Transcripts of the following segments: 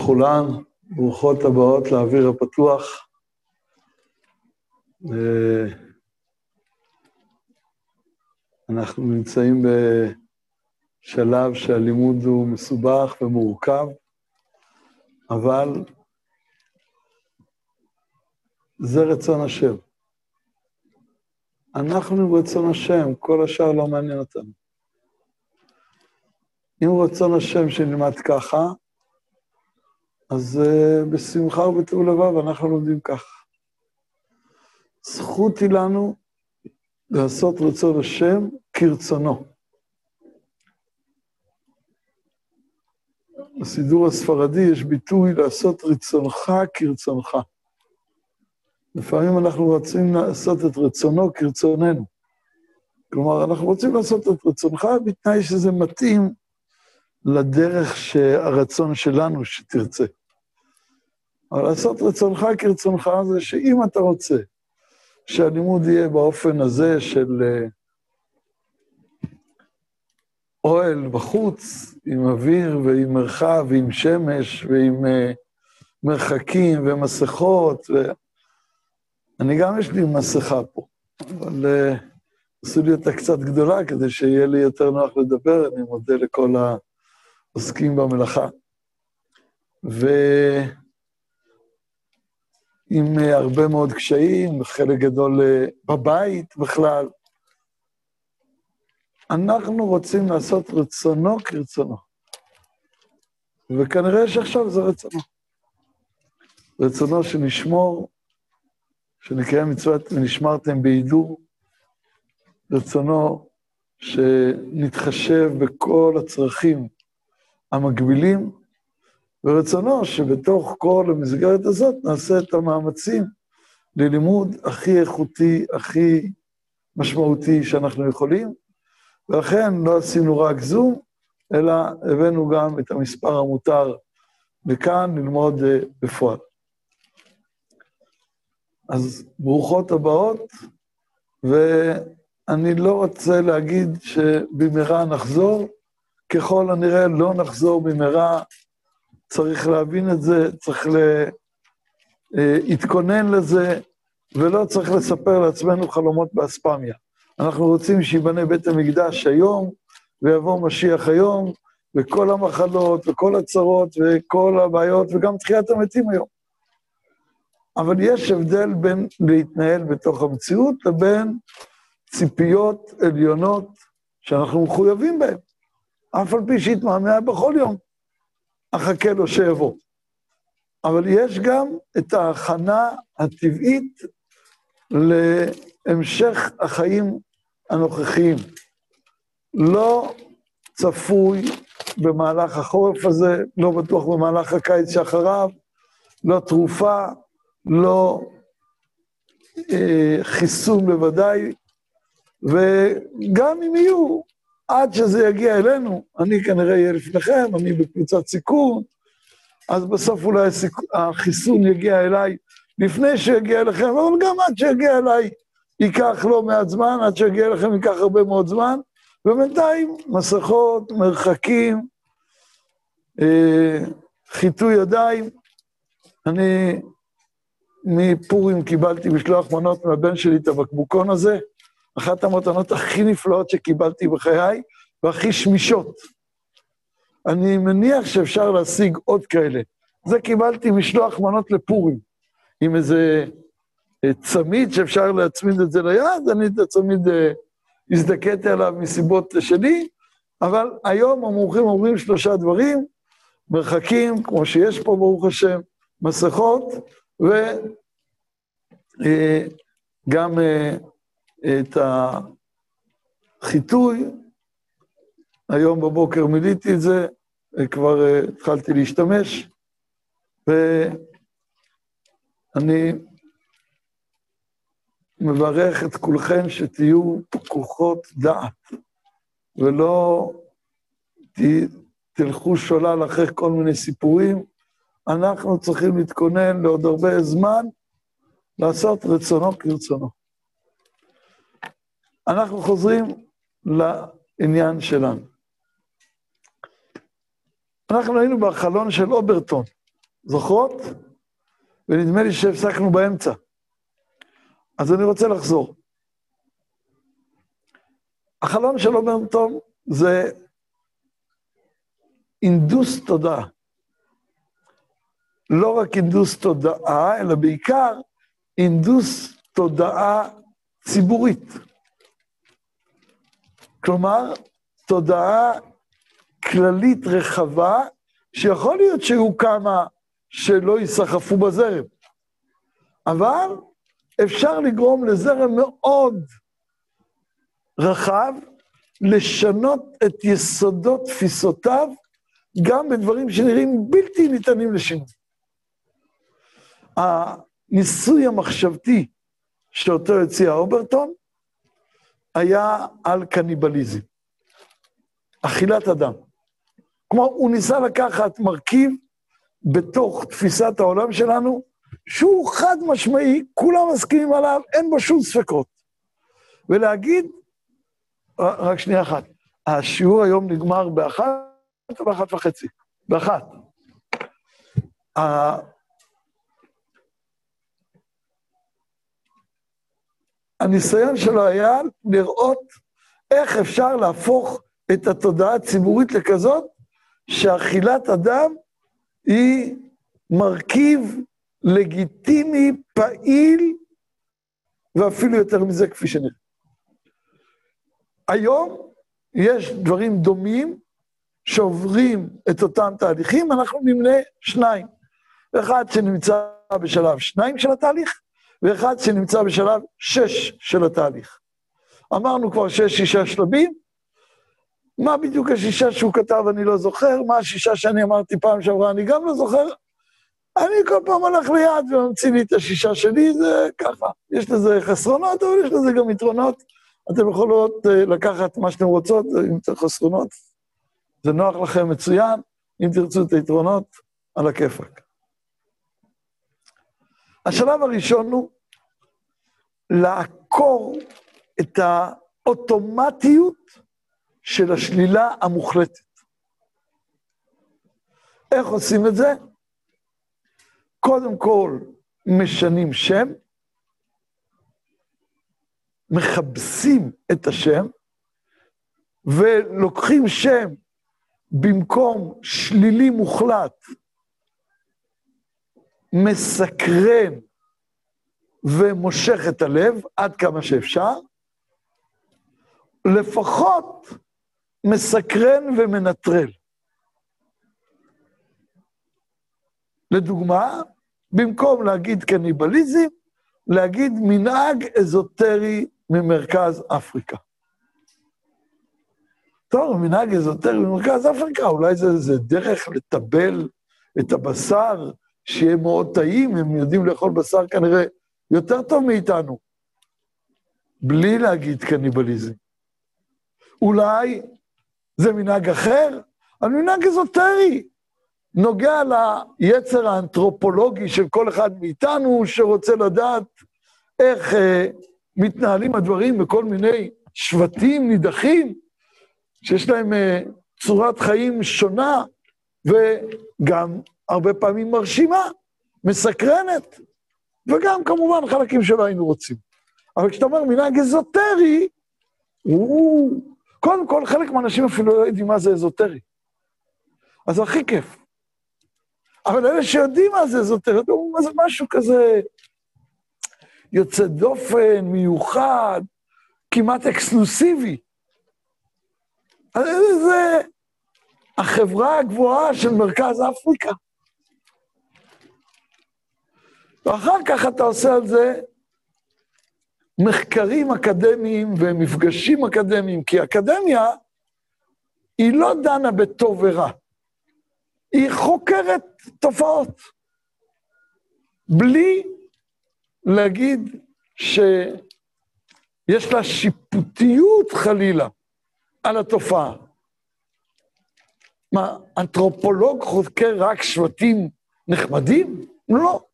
לכולן, ברוכות הבאות לאוויר הפתוח. אה, אנחנו נמצאים בשלב שהלימוד הוא מסובך ומורכב, אבל זה רצון השם. אנחנו רצון השם, כל השאר לא מעניין אותנו. אם רצון השם שנלמד ככה, אז uh, בשמחה ובטוב לבב אנחנו לומדים כך. זכות היא לנו לעשות רצון השם כרצונו. בסידור הספרדי יש ביטוי לעשות רצונך כרצונך. לפעמים אנחנו רוצים לעשות את רצונו כרצוננו. כלומר, אנחנו רוצים לעשות את רצונך בתנאי שזה מתאים לדרך שהרצון שלנו שתרצה. אבל לעשות רצונך כרצונך זה שאם אתה רוצה שהלימוד יהיה באופן הזה של אה, אוהל בחוץ, עם אוויר ועם מרחב ועם שמש ועם uh, מרחקים ומסכות, ו... אני גם יש לי מסכה פה, אבל עשו לי אותה קצת גדולה כדי שיהיה לי יותר נוח לדבר, אני מודה לכל העוסקים במלאכה. ו... עם אה, הרבה מאוד קשיים, חלק גדול אה, בבית בכלל. אנחנו רוצים לעשות רצונו כרצונו. וכנראה שעכשיו זה רצונו. רצונו שנשמור, שנקיים מצוות ונשמרתם בהידור, רצונו שנתחשב בכל הצרכים המקבילים, ורצונו שבתוך כל המסגרת הזאת נעשה את המאמצים ללימוד הכי איכותי, הכי משמעותי שאנחנו יכולים, ולכן לא עשינו רק זום, אלא הבאנו גם את המספר המותר לכאן ללמוד uh, בפועל. אז ברוכות הבאות, ואני לא רוצה להגיד שבמהרה נחזור, ככל הנראה לא נחזור במהרה צריך להבין את זה, צריך להתכונן לזה, ולא צריך לספר לעצמנו חלומות באספמיה. אנחנו רוצים שיבנה בית המקדש היום, ויבוא משיח היום, וכל המחלות, וכל הצרות, וכל הבעיות, וגם תחיית המתים היום. אבל יש הבדל בין להתנהל בתוך המציאות לבין ציפיות עליונות שאנחנו מחויבים בהן, אף על פי שהתמהמה בכל יום. אחכה לו שיבוא. אבל יש גם את ההכנה הטבעית להמשך החיים הנוכחיים. לא צפוי במהלך החורף הזה, לא בטוח במהלך הקיץ שאחריו, לא תרופה, לא אה, חיסון בוודאי, וגם אם יהיו, עד שזה יגיע אלינו, אני כנראה אהיה לפניכם, אני בקבוצת סיכון, אז בסוף אולי. החיסון יגיע אליי לפני שיגיע אליכם, אבל גם עד שיגיע אליי ייקח לא מעט זמן, עד שיגיע אליכם ייקח הרבה מאוד זמן, ובינתיים מסכות, מרחקים, אה, חיטוי ידיים. אני מפורים קיבלתי משלוח מנות מהבן שלי את הבקבוקון הזה, אחת המתנות הכי נפלאות שקיבלתי בחיי, והכי שמישות. אני מניח שאפשר להשיג עוד כאלה. זה קיבלתי משלוח מנות לפורים, עם איזה אה, צמיד שאפשר להצמיד את זה ליד, אני את הצמיד אה, הזדכיתי עליו מסיבות שלי, אבל היום המומחים אומרים שלושה דברים, מרחקים, כמו שיש פה, ברוך השם, מסכות, וגם אה, את החיטוי. היום בבוקר מילאתי את זה, כבר uh, התחלתי להשתמש, ואני מברך את כולכם שתהיו פקוחות דעת, ולא ת, תלכו שולל אחרי כל מיני סיפורים. אנחנו צריכים להתכונן לעוד הרבה זמן לעשות רצונו כרצונו. אנחנו חוזרים לעניין שלנו. אנחנו היינו בחלון של אוברטון, זוכרות? ונדמה לי שהפסקנו באמצע. אז אני רוצה לחזור. החלום של אומרטון זה אינדוס תודעה. לא רק אינדוס תודעה, אלא בעיקר אינדוס תודעה ציבורית. כלומר, תודעה כללית רחבה, שיכול להיות שיהיו כמה שלא ייסחפו בזרם, אבל אפשר לגרום לזרם מאוד רחב לשנות את יסודות תפיסותיו גם בדברים שנראים בלתי ניתנים לשינוי. הניסוי המחשבתי שאותו הציע אוברטון היה על קניבליזם, אכילת אדם. כלומר, הוא ניסה לקחת מרכיב בתוך תפיסת העולם שלנו, שהוא חד משמעי, כולם מסכימים עליו, אין בו שום ספקות. ולהגיד, רק שנייה אחת, השיעור היום נגמר באחת או באחת וחצי? באחת. הניסיון שלו היה לראות איך אפשר להפוך את התודעה הציבורית לכזאת שאכילת אדם היא מרכיב לגיטימי, פעיל, ואפילו יותר מזה, כפי שנראה. היום יש דברים דומים שעוברים את אותם תהליכים, אנחנו נמנה שניים. אחד שנמצא בשלב שניים של התהליך, ואחד שנמצא בשלב שש של התהליך. אמרנו כבר שיש שישה שלבים, מה בדיוק השישה שהוא כתב אני לא זוכר, מה השישה שאני אמרתי פעם שעברה אני גם לא זוכר. אני כל פעם הולך ליד וממציא לי את השישה שלי, זה ככה. יש לזה חסרונות, אבל יש לזה גם יתרונות. אתם יכולות uh, לקחת מה שאתם רוצות, אם צריך חסרונות. זה נוח לכם מצוין, אם תרצו את היתרונות, על הכיפאק. השלב הראשון הוא לעקור את האוטומטיות של השלילה המוחלטת. איך עושים את זה? קודם כל משנים שם, מכבסים את השם, ולוקחים שם במקום שלילי מוחלט, מסקרן ומושך את הלב עד כמה שאפשר, לפחות מסקרן ומנטרל. לדוגמה, במקום להגיד קניבליזם, להגיד מנהג אזוטרי ממרכז אפריקה. טוב, מנהג אזוטרי ממרכז אפריקה, אולי זה, זה דרך לטבל את הבשר, שיהיה מאוד טעים, הם יודעים לאכול בשר כנראה יותר טוב מאיתנו, בלי להגיד קניבליזם. אולי זה מנהג אחר, אבל מנהג אזוטרי, נוגע ליצר האנתרופולוגי של כל אחד מאיתנו, שרוצה לדעת איך אה, מתנהלים הדברים בכל מיני שבטים נידחים, שיש להם אה, צורת חיים שונה, וגם הרבה פעמים מרשימה, מסקרנת, וגם כמובן חלקים שלא היינו רוצים. אבל כשאתה אומר מנהג אזוטרי, הוא... קודם כל, חלק מהאנשים אפילו לא יודעים מה זה אזוטרי. אז זה הכי כיף. אבל אלה שיודעים מה זה אזוטרי, מה זה משהו כזה יוצא דופן, מיוחד, כמעט אקסקלוסיבי. אז זה החברה הגבוהה של מרכז אפריקה. ואחר כך אתה עושה על זה מחקרים אקדמיים ומפגשים אקדמיים, כי אקדמיה היא לא דנה בטוב ורע, היא חוקרת תופעות. בלי להגיד שיש לה שיפוטיות חלילה על התופעה. מה, אנתרופולוג חוקר רק שבטים נחמדים? לא.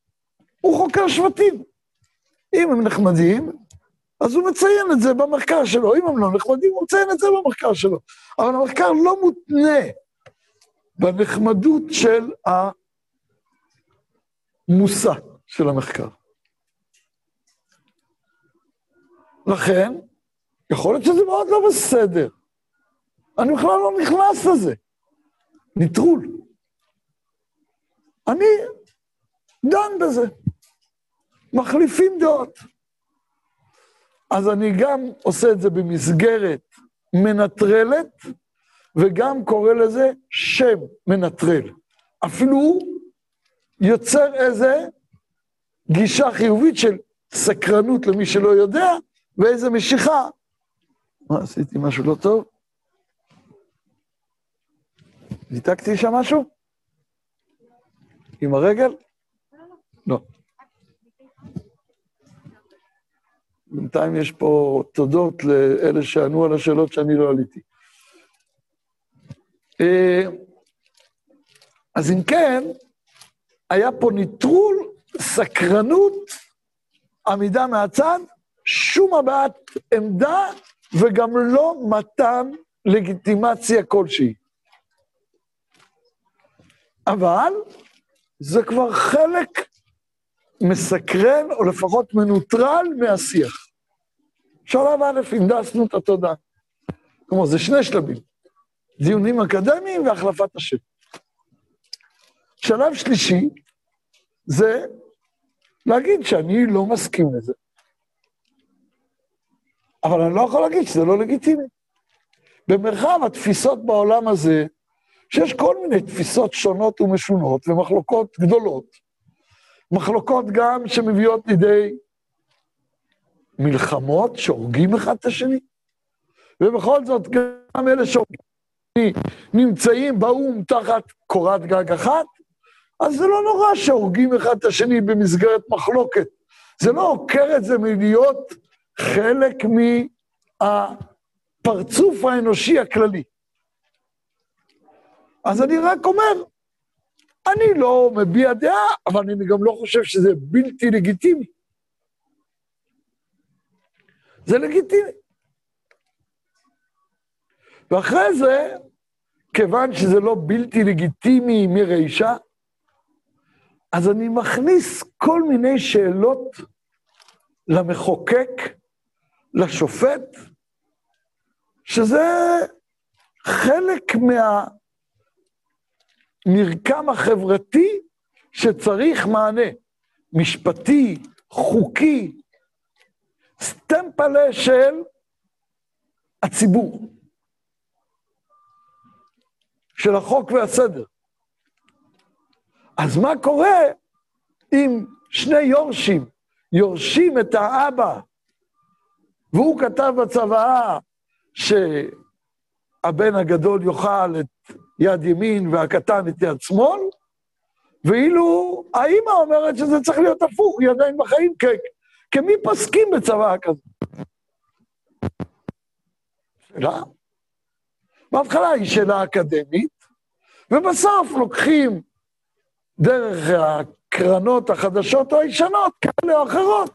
הוא חוקר שבטים. אם הם נחמדים, אז הוא מציין את זה במחקר שלו. אם הם לא נחמדים, הוא מציין את זה במחקר שלו. אבל המחקר לא מותנה בנחמדות של המושא של המחקר. לכן, יכול להיות שזה מאוד לא בסדר. אני בכלל לא נכנס לזה. נטרול. אני דן בזה. מחליפים דעות. אז אני גם עושה את זה במסגרת מנטרלת, וגם קורא לזה שם מנטרל. אפילו יוצר איזה גישה חיובית של סקרנות למי שלא יודע, ואיזה משיכה. מה, עשיתי משהו לא טוב? ניתקתי שם משהו? עם הרגל? לא. בינתיים יש פה תודות לאלה שענו על השאלות שאני לא עליתי. אה, אז אם כן, היה פה ניטרול, סקרנות, עמידה מהצד, שום הבעת עמדה וגם לא מתן לגיטימציה כלשהי. אבל זה כבר חלק מסקרן, או לפחות מנוטרל מהשיח. שלב א', הנדסנו את התודעה. כלומר, זה שני שלבים, דיונים אקדמיים והחלפת השם. שלב שלישי זה להגיד שאני לא מסכים לזה. אבל אני לא יכול להגיד שזה לא לגיטימי. במרחב התפיסות בעולם הזה, שיש כל מיני תפיסות שונות ומשונות ומחלוקות גדולות, מחלוקות גם שמביאות לידי מלחמות שהורגים אחד את השני, ובכל זאת גם אלה שהורגים נמצאים באו"ם תחת קורת גג אחת, אז זה לא נורא שהורגים אחד את השני במסגרת מחלוקת. זה לא עוקר את זה מלהיות חלק מהפרצוף האנושי הכללי. אז אני רק אומר, אני לא מביע דעה, אבל אני גם לא חושב שזה בלתי לגיטימי. זה לגיטימי. ואחרי זה, כיוון שזה לא בלתי לגיטימי מרישה, אז אני מכניס כל מיני שאלות למחוקק, לשופט, שזה חלק מהמרקם החברתי שצריך מענה משפטי, חוקי, סטמפלה של הציבור, של החוק והסדר. אז מה קורה אם שני יורשים יורשים את האבא, והוא כתב בצוואה שהבן הגדול יאכל את יד ימין והקטן את יד שמאל, ואילו האימא אומרת שזה צריך להיות הפוך, היא עדיין בחיים, כמי פוסקים בצוואה כזאת? שאלה. בהתחלה היא שאלה אקדמית, ובסוף לוקחים דרך הקרנות החדשות או הישנות, כאלה או אחרות,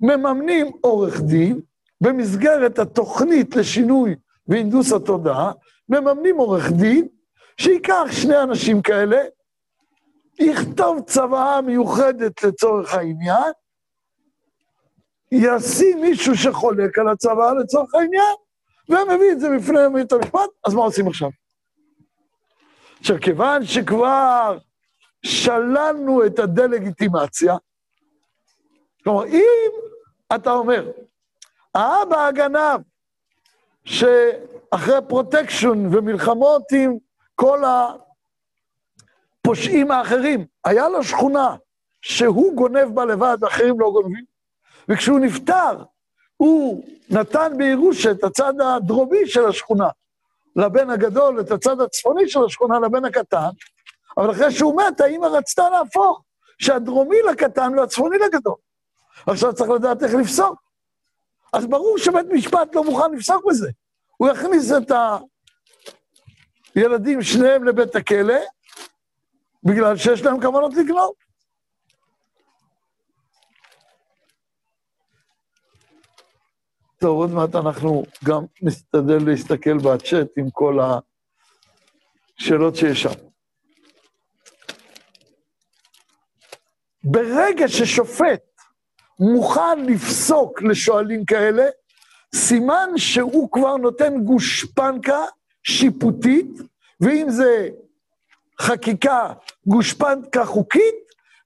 מממנים עורך דין במסגרת התוכנית לשינוי והנדוס התודעה, מממנים עורך דין שייקח שני אנשים כאלה, יכתוב צוואה מיוחדת לצורך העניין, ישים מישהו שחולק על הצוואה לצורך העניין, ומביא את זה בפני בית המשפט, אז מה עושים עכשיו? עכשיו, כיוון שכבר שללנו את הדה-לגיטימציה. כלומר, אם אתה אומר, האבא הגנב, שאחרי protection ומלחמות עם כל הפושעים האחרים, היה לו שכונה שהוא גונב בה לבד ואחרים לא גונבים, וכשהוא נפטר, הוא נתן בירושה את הצד הדרומי של השכונה לבן הגדול, את הצד הצפוני של השכונה לבן הקטן, אבל אחרי שהוא מת, האמא רצתה להפוך, שהדרומי לקטן והצפוני לגדול. עכשיו צריך לדעת איך לפסוק. אז ברור שבית משפט לא מוכן לפסוק בזה. הוא יכניס את הילדים שניהם לבית הכלא, בגלל שיש להם כוונות לגנוב. טוב, עוד מעט אנחנו גם נסתדל להסתכל בצ'אט עם כל השאלות שיש שם. ברגע ששופט מוכן לפסוק לשואלים כאלה, סימן שהוא כבר נותן גושפנקה שיפוטית, ואם זה חקיקה, גושפנקה חוקית,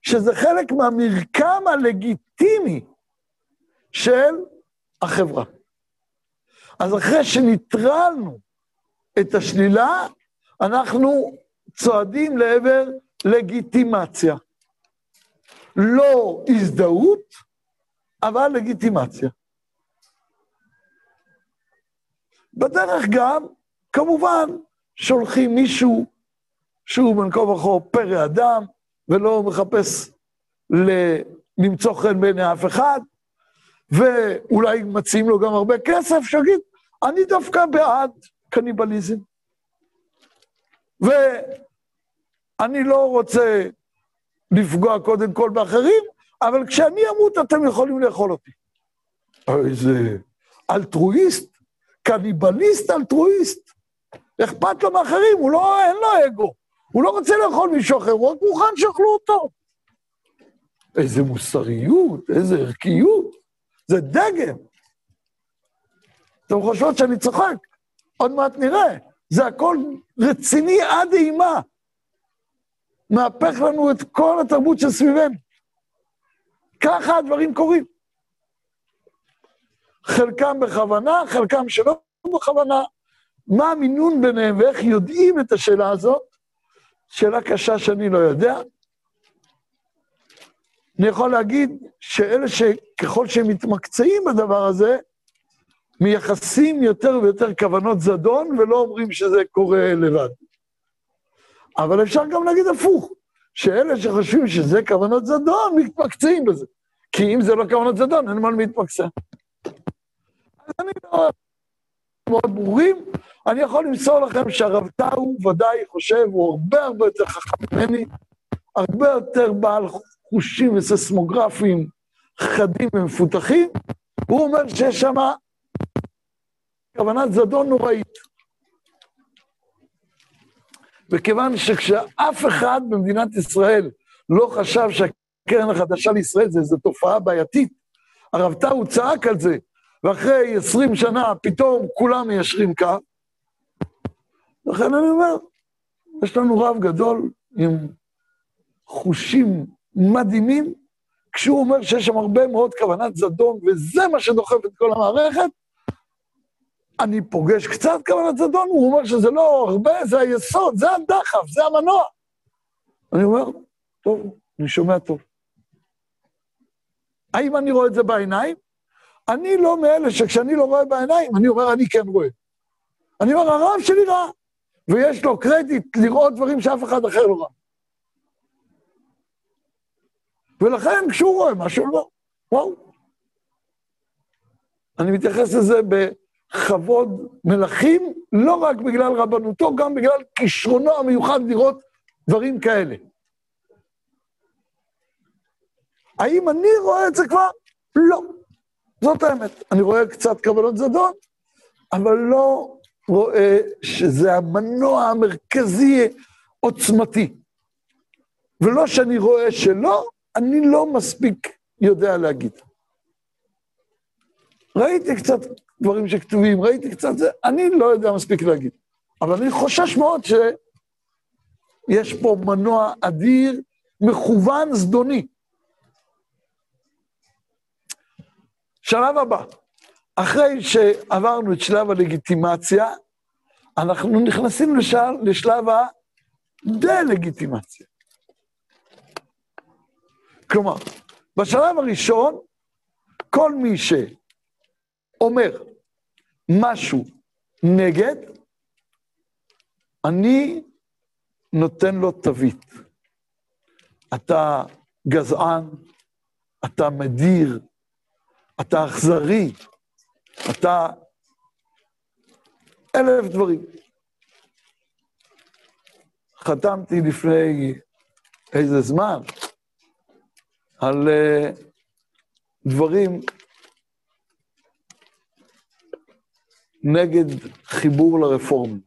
שזה חלק מהמרקם הלגיטימי של החברה. אז אחרי שניטרלנו את השלילה, אנחנו צועדים לעבר לגיטימציה. לא הזדהות, אבל לגיטימציה. בדרך גם, כמובן, שולחים מישהו שהוא בין כה וכה פרא אדם, ולא מחפש למצוא חן בעיני אף אחד, ואולי מציעים לו גם הרבה כסף, שיגיד, אני דווקא בעד קניבליזם. ואני לא רוצה לפגוע קודם כל באחרים, אבל כשאני אמות אתם יכולים לאכול אותי. איזה אלטרואיסט, קניבליסט אלטרואיסט. אכפת לו מאחרים, הוא לא, אין לו אגו. הוא לא רוצה לאכול מישהו אחר, הוא רק מוכן שיאכלו אותו. איזה מוסריות, איזה ערכיות. זה דגם. אתם חושבות שאני צוחק? עוד מעט נראה. זה הכל רציני עד אימה. מהפך לנו את כל התרבות שסביבנו. ככה הדברים קורים. חלקם בכוונה, חלקם שלא בכוונה. מה המינון ביניהם ואיך יודעים את השאלה הזאת? שאלה קשה שאני לא יודע. אני יכול להגיד שאלה שככל שהם מתמקצעים בדבר הזה, מייחסים יותר ויותר כוונות זדון ולא אומרים שזה קורה לבד. אבל אפשר גם להגיד הפוך, שאלה שחושבים שזה כוונות זדון, מתמקצעים בזה. כי אם זה לא כוונות זדון, אין מה להתמקצע. אז אני לא... מאוד ברורים, אני יכול למסור לכם שהרב טאו ודאי חושב, הוא הרבה הרבה יותר חכם ממני, הרבה יותר בעל חושים וססמוגרפיים חדים ומפותחים, הוא אומר שיש שם כוונת זדון נוראית. וכיוון שכשאף אחד במדינת ישראל לא חשב שהקרן החדשה לישראל זה איזו תופעה בעייתית, הרב טאו צעק על זה, ואחרי עשרים שנה פתאום כולם מיישרים קו, לכן אני אומר, יש לנו רב גדול עם חושים מדהימים, כשהוא אומר שיש שם הרבה מאוד כוונת זדון, וזה מה שדוחף את כל המערכת, אני פוגש קצת כוונת זדון, הוא אומר שזה לא הרבה, זה היסוד, זה הדחף, זה המנוע. אני אומר, טוב, אני שומע טוב. האם אני רואה את זה בעיניים? אני לא מאלה שכשאני לא רואה בעיניים, אני אומר, אני כן רואה. אני אומר, הרב שלי ראה, ויש לו קרדיט לראות דברים שאף אחד אחר לא ראה. ולכן כשהוא רואה משהו, לא, וואו. אני מתייחס לזה בכבוד מלכים, לא רק בגלל רבנותו, גם בגלל כישרונו המיוחד לראות דברים כאלה. האם אני רואה את זה כבר? לא. זאת האמת. אני רואה קצת כוונות זדון, אבל לא רואה שזה המנוע המרכזי עוצמתי. ולא שאני רואה שלא, אני לא מספיק יודע להגיד. ראיתי קצת דברים שכתובים, ראיתי קצת זה, אני לא יודע מספיק להגיד. אבל אני חושש מאוד שיש פה מנוע אדיר, מכוון זדוני. שלב הבא, אחרי שעברנו את שלב הלגיטימציה, אנחנו נכנסים לשל, לשלב הדה-לגיטימציה. כלומר, בשלב הראשון, כל מי שאומר משהו נגד, אני נותן לו תווית. אתה גזען, אתה מדיר, אתה אכזרי, אתה אלף דברים. חתמתי לפני איזה זמן על uh, דברים נגד חיבור לרפורמים.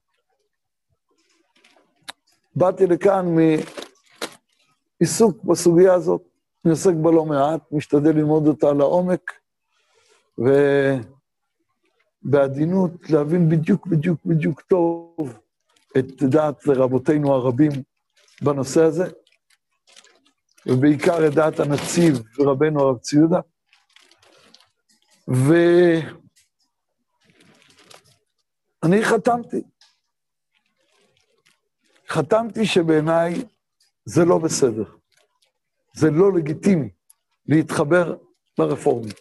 באתי לכאן מעיסוק בסוגיה הזאת. אני עוסק בה לא מעט, משתדל ללמוד אותה לעומק, ובעדינות להבין בדיוק, בדיוק, בדיוק טוב את דעת רבותינו הרבים בנושא הזה, ובעיקר את דעת הנציב ורבנו הרב ציודה. ואני חתמתי. חתמתי שבעיניי זה לא בסדר. זה לא לגיטימי להתחבר לרפורמים.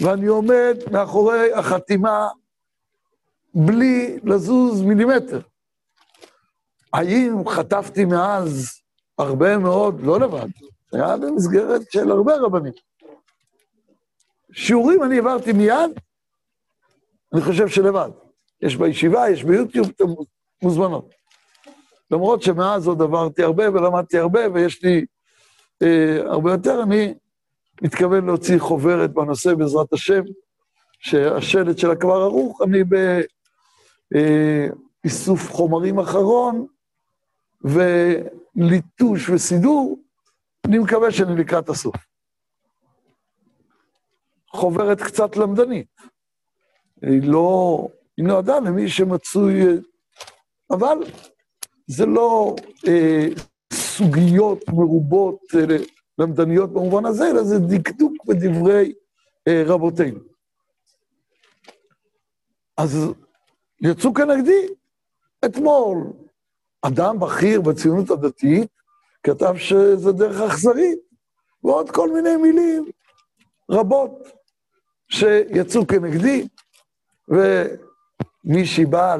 ואני עומד מאחורי החתימה בלי לזוז מילימטר. האם חטפתי מאז הרבה מאוד, לא לבד, היה במסגרת של הרבה רבנים. שיעורים אני העברתי מיד, אני חושב שלבד. יש בישיבה, יש ביוטיוב, אתם מוזמנות. למרות שמאז עוד עברתי הרבה ולמדתי הרבה, ויש לי אה, הרבה יותר, אני מתכוון להוציא חוברת בנושא בעזרת השם, שהשלט שלה כבר ערוך, אני באיסוף אה, חומרים אחרון, וליטוש וסידור, אני מקווה שאני לקראת הסוף. חוברת קצת למדנית. היא לא, היא נועדה למי שמצוי, אבל זה לא אה, סוגיות מרובות אה, למדניות במובן הזה, אלא זה דקדוק בדברי אה, רבותינו. אז יצאו כנגדי. אתמול אדם בכיר בציונות הדתית כתב שזה דרך אכזרית, ועוד כל מיני מילים רבות שיצאו כנגדי, ומישהי באה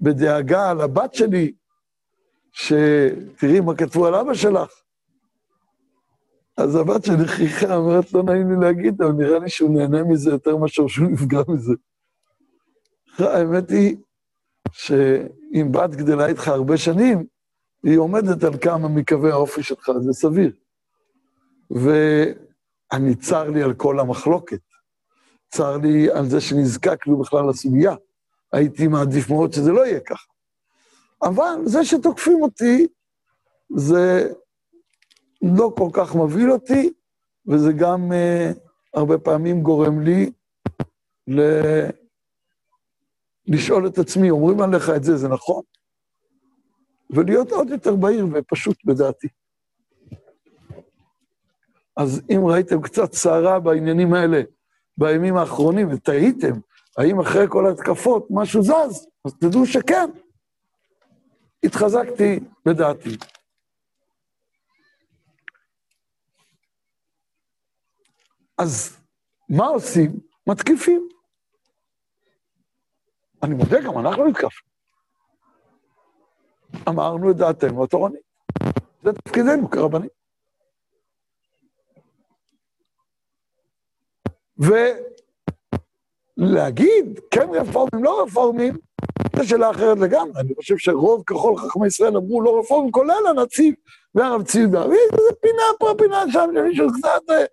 בדאגה לבת שלי, שתראי מה כתבו על אבא שלך. אז הבת שלי חייכה, אומרת, לא נעים לי להגיד, אבל נראה לי שהוא נהנה מזה יותר מאשר שהוא נפגע מזה. האמת היא שאם בת גדלה איתך הרבה שנים, היא עומדת על כמה מקווי האופי שלך, זה סביר. ואני צר לי על כל המחלוקת. צר לי על זה שנזקקנו בכלל לסוגיה. הייתי מעדיף מאוד שזה לא יהיה ככה. אבל זה שתוקפים אותי, זה לא כל כך מבהיל אותי, וזה גם uh, הרבה פעמים גורם לי ל... לשאול את עצמי, אומרים עליך את זה, זה נכון? ולהיות עוד יותר בהיר ופשוט בדעתי. אז אם ראיתם קצת סערה בעניינים האלה בימים האחרונים ותהיתם האם אחרי כל ההתקפות משהו זז, אז תדעו שכן. התחזקתי בדעתי. אז מה עושים? מתקיפים. אני מודה, גם אנחנו נתקפנו. אמרנו את דעתנו התורנית. זה תפקידנו כרבנים. ולהגיד, כן רפורמים, לא רפורמים, זו שאלה אחרת לגמרי. אני חושב שרוב ככל חכמי ישראל אמרו לא רפורמים, כולל הנציב והרב ציודה. ואיזה פינה פה, פינה שם, שמישהו קצת... אה,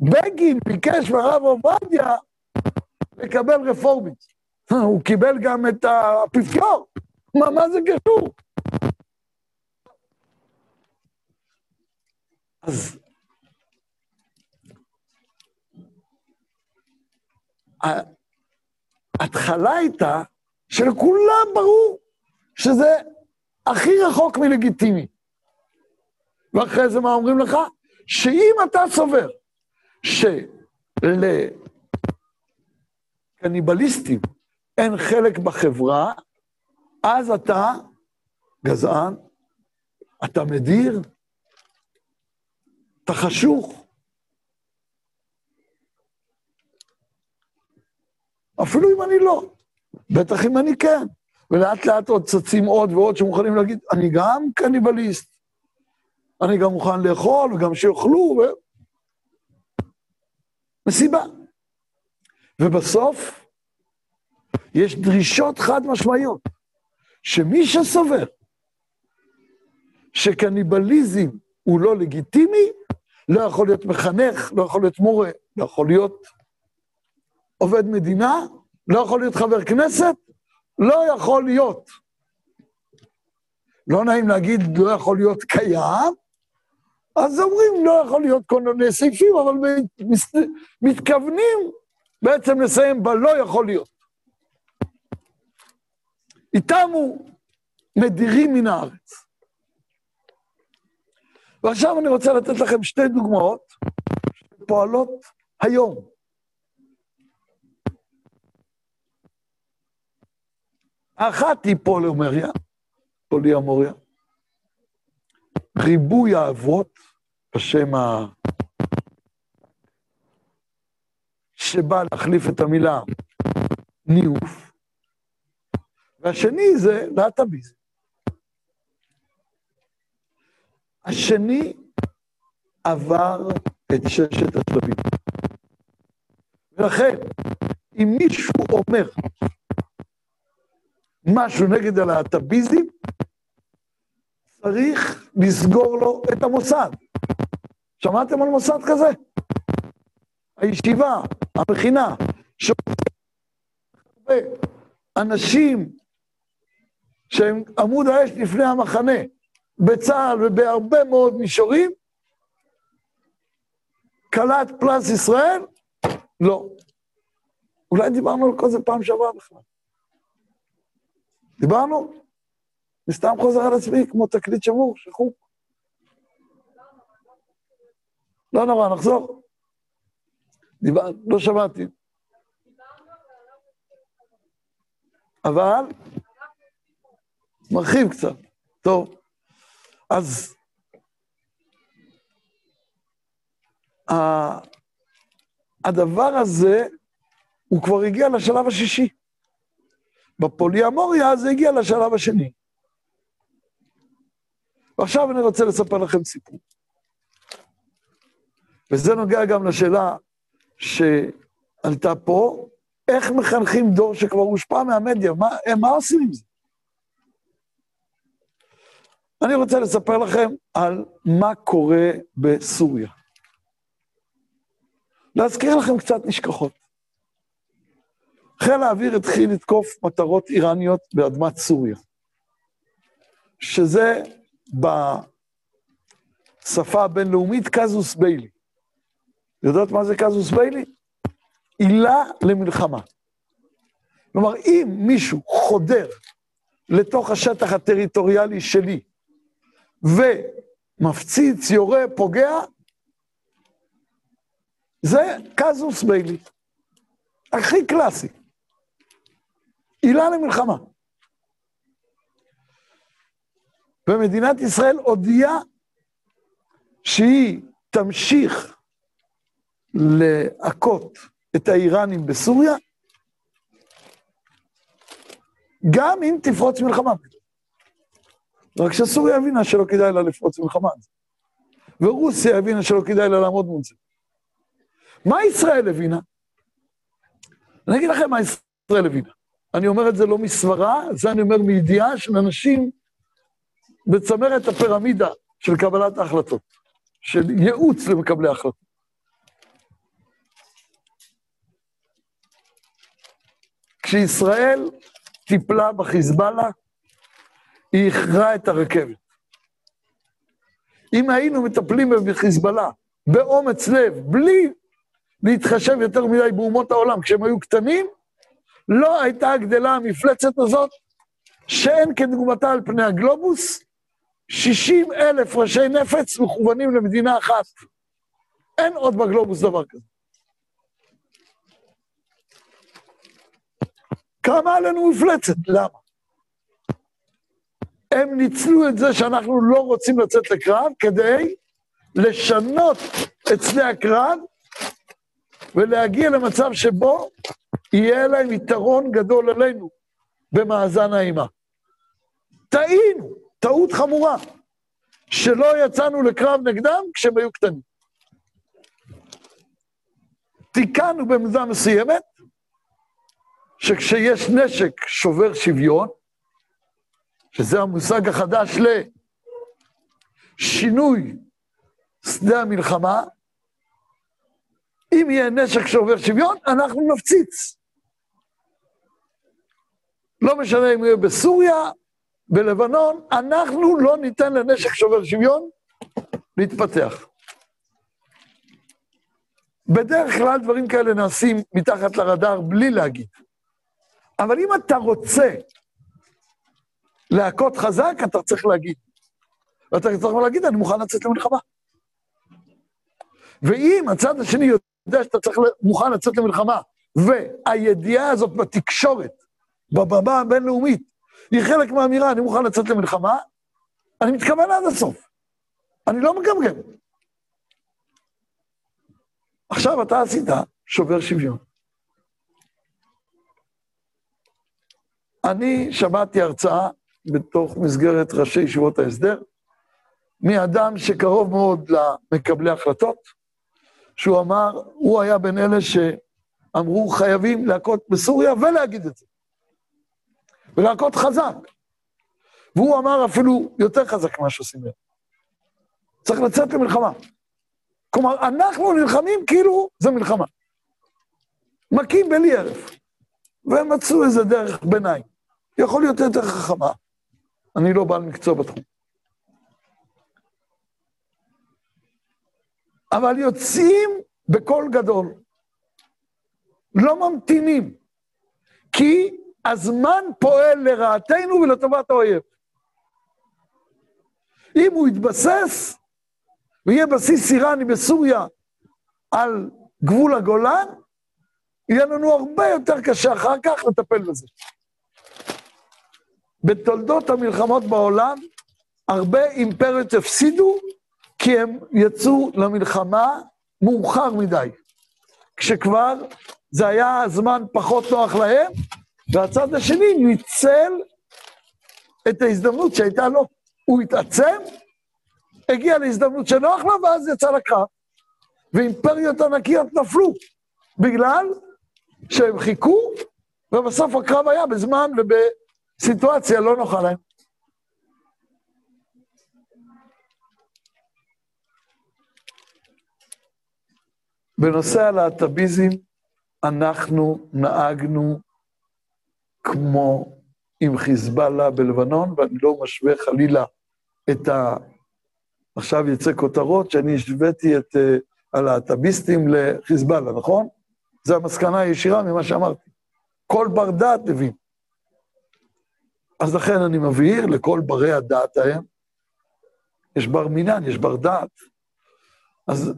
בגין ביקש מהרב עובדיה לקבל רפורמית. הוא קיבל גם את האפיפיור. מה, מה זה קשור? אז ההתחלה הייתה שלכולם ברור שזה הכי רחוק מלגיטימי. ואחרי זה מה אומרים לך? שאם אתה סובר שלקניבליסטים אין חלק בחברה, אז אתה גזען, אתה מדיר, אתה חשוך. אפילו אם אני לא, בטח אם אני כן. ולאט לאט עוד צצים עוד ועוד שמוכנים להגיד, אני גם קניבליסט, אני גם מוכן לאכול וגם שיאכלו, ו... מסיבה. ובסוף, יש דרישות חד משמעיות, שמי שסובר שקניבליזם הוא לא לגיטימי, לא יכול להיות מחנך, לא יכול להיות מורה, לא יכול להיות עובד מדינה, לא יכול להיות חבר כנסת, לא יכול להיות. לא נעים להגיד לא יכול להיות קיים, אז אומרים, לא יכול להיות כל מיני סעיפים, אבל מתכוונים בעצם לסיים בלא יכול להיות. איתם הוא מדירים מן הארץ. ועכשיו אני רוצה לתת לכם שתי דוגמאות שפועלות היום. האחת היא פולומריה, פוליאמוריה, ריבוי האבות, בשם ה... שבא להחליף את המילה ניאוף, והשני זה להט"ביזם. השני עבר את ששת השלבים. ולכן, אם מישהו אומר משהו נגד הלהט"ביזם, צריך לסגור לו את המוסד. שמעתם על מוסד כזה? הישיבה, המכינה, אנשים שהם עמוד האש לפני המחנה, בצה"ל ובהרבה מאוד מישורים, קלט פרס ישראל? לא. אולי דיברנו על כל זה פעם שעברה בכלל. דיברנו? אני סתם חוזר על עצמי כמו תקליט שמור, שחוק. לא נורא, נחזור. דיבר... לא שמעתי. אבל, מרחיב קצת. טוב, אז הדבר הזה, הוא כבר הגיע לשלב השישי. בפוליאמוריה זה הגיע לשלב השני. ועכשיו אני רוצה לספר לכם סיפור. וזה נוגע גם לשאלה שעלתה פה, איך מחנכים דור שכבר הושפע מהמדיה? מה, מה עושים עם זה? אני רוצה לספר לכם על מה קורה בסוריה. להזכיר לכם קצת נשכחות. חיל האוויר התחיל לתקוף מטרות איראניות באדמת סוריה, שזה בשפה הבינלאומית קזוס ביילי. יודעות מה זה קזוס ביילי? עילה למלחמה. כלומר, אם מישהו חודר לתוך השטח הטריטוריאלי שלי ומפציץ, יורה, פוגע, זה קזוס ביילי. הכי קלאסי. עילה למלחמה. ומדינת ישראל הודיעה שהיא תמשיך להכות את האיראנים בסוריה, גם אם תפרוץ מלחמה. רק שסוריה הבינה שלא כדאי לה לפרוץ מלחמה. ורוסיה הבינה שלא כדאי לה לעמוד מול זה. מה ישראל הבינה? אני אגיד לכם מה ישראל הבינה. אני אומר את זה לא מסברה, זה אני אומר מידיעה של אנשים בצמרת הפירמידה של קבלת ההחלטות, של ייעוץ למקבלי ההחלטות. כשישראל טיפלה בחיזבאללה, היא הכרעה את הרכבת. אם היינו מטפלים בחיזבאללה באומץ לב, בלי להתחשב יותר מדי באומות העולם כשהם היו קטנים, לא הייתה גדלה המפלצת הזאת, שאין כדוגמתה על פני הגלובוס, 60 אלף ראשי נפץ מכוונים למדינה אחת. אין עוד בגלובוס דבר כזה. קמה עלינו מפלצת, למה? הם ניצלו את זה שאנחנו לא רוצים לצאת לקרב כדי לשנות את שדה הקרב ולהגיע למצב שבו יהיה להם יתרון גדול עלינו במאזן האימה. טעינו, טעות חמורה, שלא יצאנו לקרב נגדם כשהם היו קטנים. תיקנו במידה מסוימת, שכשיש נשק שובר שוויון, שזה המושג החדש לשינוי שדה המלחמה, אם יהיה נשק שובר שוויון, אנחנו נפציץ. לא משנה אם יהיה בסוריה, בלבנון, אנחנו לא ניתן לנשק שובר שוויון להתפתח. בדרך כלל דברים כאלה נעשים מתחת לרדאר בלי להגיד. אבל אם אתה רוצה להכות חזק, אתה צריך להגיד. ואתה צריך להגיד, אני מוכן לצאת למלחמה. ואם הצד השני יודע שאתה צריך, מוכן לצאת למלחמה, והידיעה הזאת בתקשורת, בבמה הבינלאומית, היא חלק מהאמירה, אני מוכן לצאת למלחמה, אני מתכוון עד הסוף. אני לא מגמגם. עכשיו אתה עשית שובר שוויון. אני שמעתי הרצאה בתוך מסגרת ראשי ישיבות ההסדר, מאדם שקרוב מאוד למקבלי החלטות, שהוא אמר, הוא היה בין אלה שאמרו חייבים להכות בסוריה ולהגיד את זה. ולהכות חזק. והוא אמר אפילו יותר חזק ממה שעושים להם. צריך לצאת למלחמה. כלומר, אנחנו נלחמים כאילו זה מלחמה. מכים בלי הרף. והם מצאו איזה דרך ביניים. יכול להיות יותר חכמה. אני לא בעל מקצוע בתחום. אבל יוצאים בקול גדול. לא ממתינים. כי הזמן פועל לרעתנו ולטובת האויב. אם הוא יתבסס, ויהיה בסיס איראני בסוריה על גבול הגולן, יהיה לנו הרבה יותר קשה אחר כך לטפל בזה. בתולדות המלחמות בעולם, הרבה אימפריות הפסידו כי הם יצאו למלחמה מאוחר מדי. כשכבר זה היה זמן פחות נוח להם, והצד השני ניצל את ההזדמנות שהייתה לו. הוא התעצם, הגיע להזדמנות שנוח לו, ואז יצא לקרב. ואימפריות ענקיות נפלו, בגלל שהם חיכו, ובסוף הקרב היה בזמן ובסיטואציה לא נוחה להם. בנושא הלהט"ביזם, אנחנו נהגנו כמו עם חיזבאללה בלבנון, ואני לא משווה חלילה את ה... עכשיו יצא כותרות שאני השוויתי את uh, הלהט"ביסטים לחיזבאללה, נכון? זו המסקנה הישירה ממה שאמרתי. כל בר דעת מבין. אז לכן אני מבהיר לכל ברי הדעת ההם, יש בר מינן, יש בר דעת. אז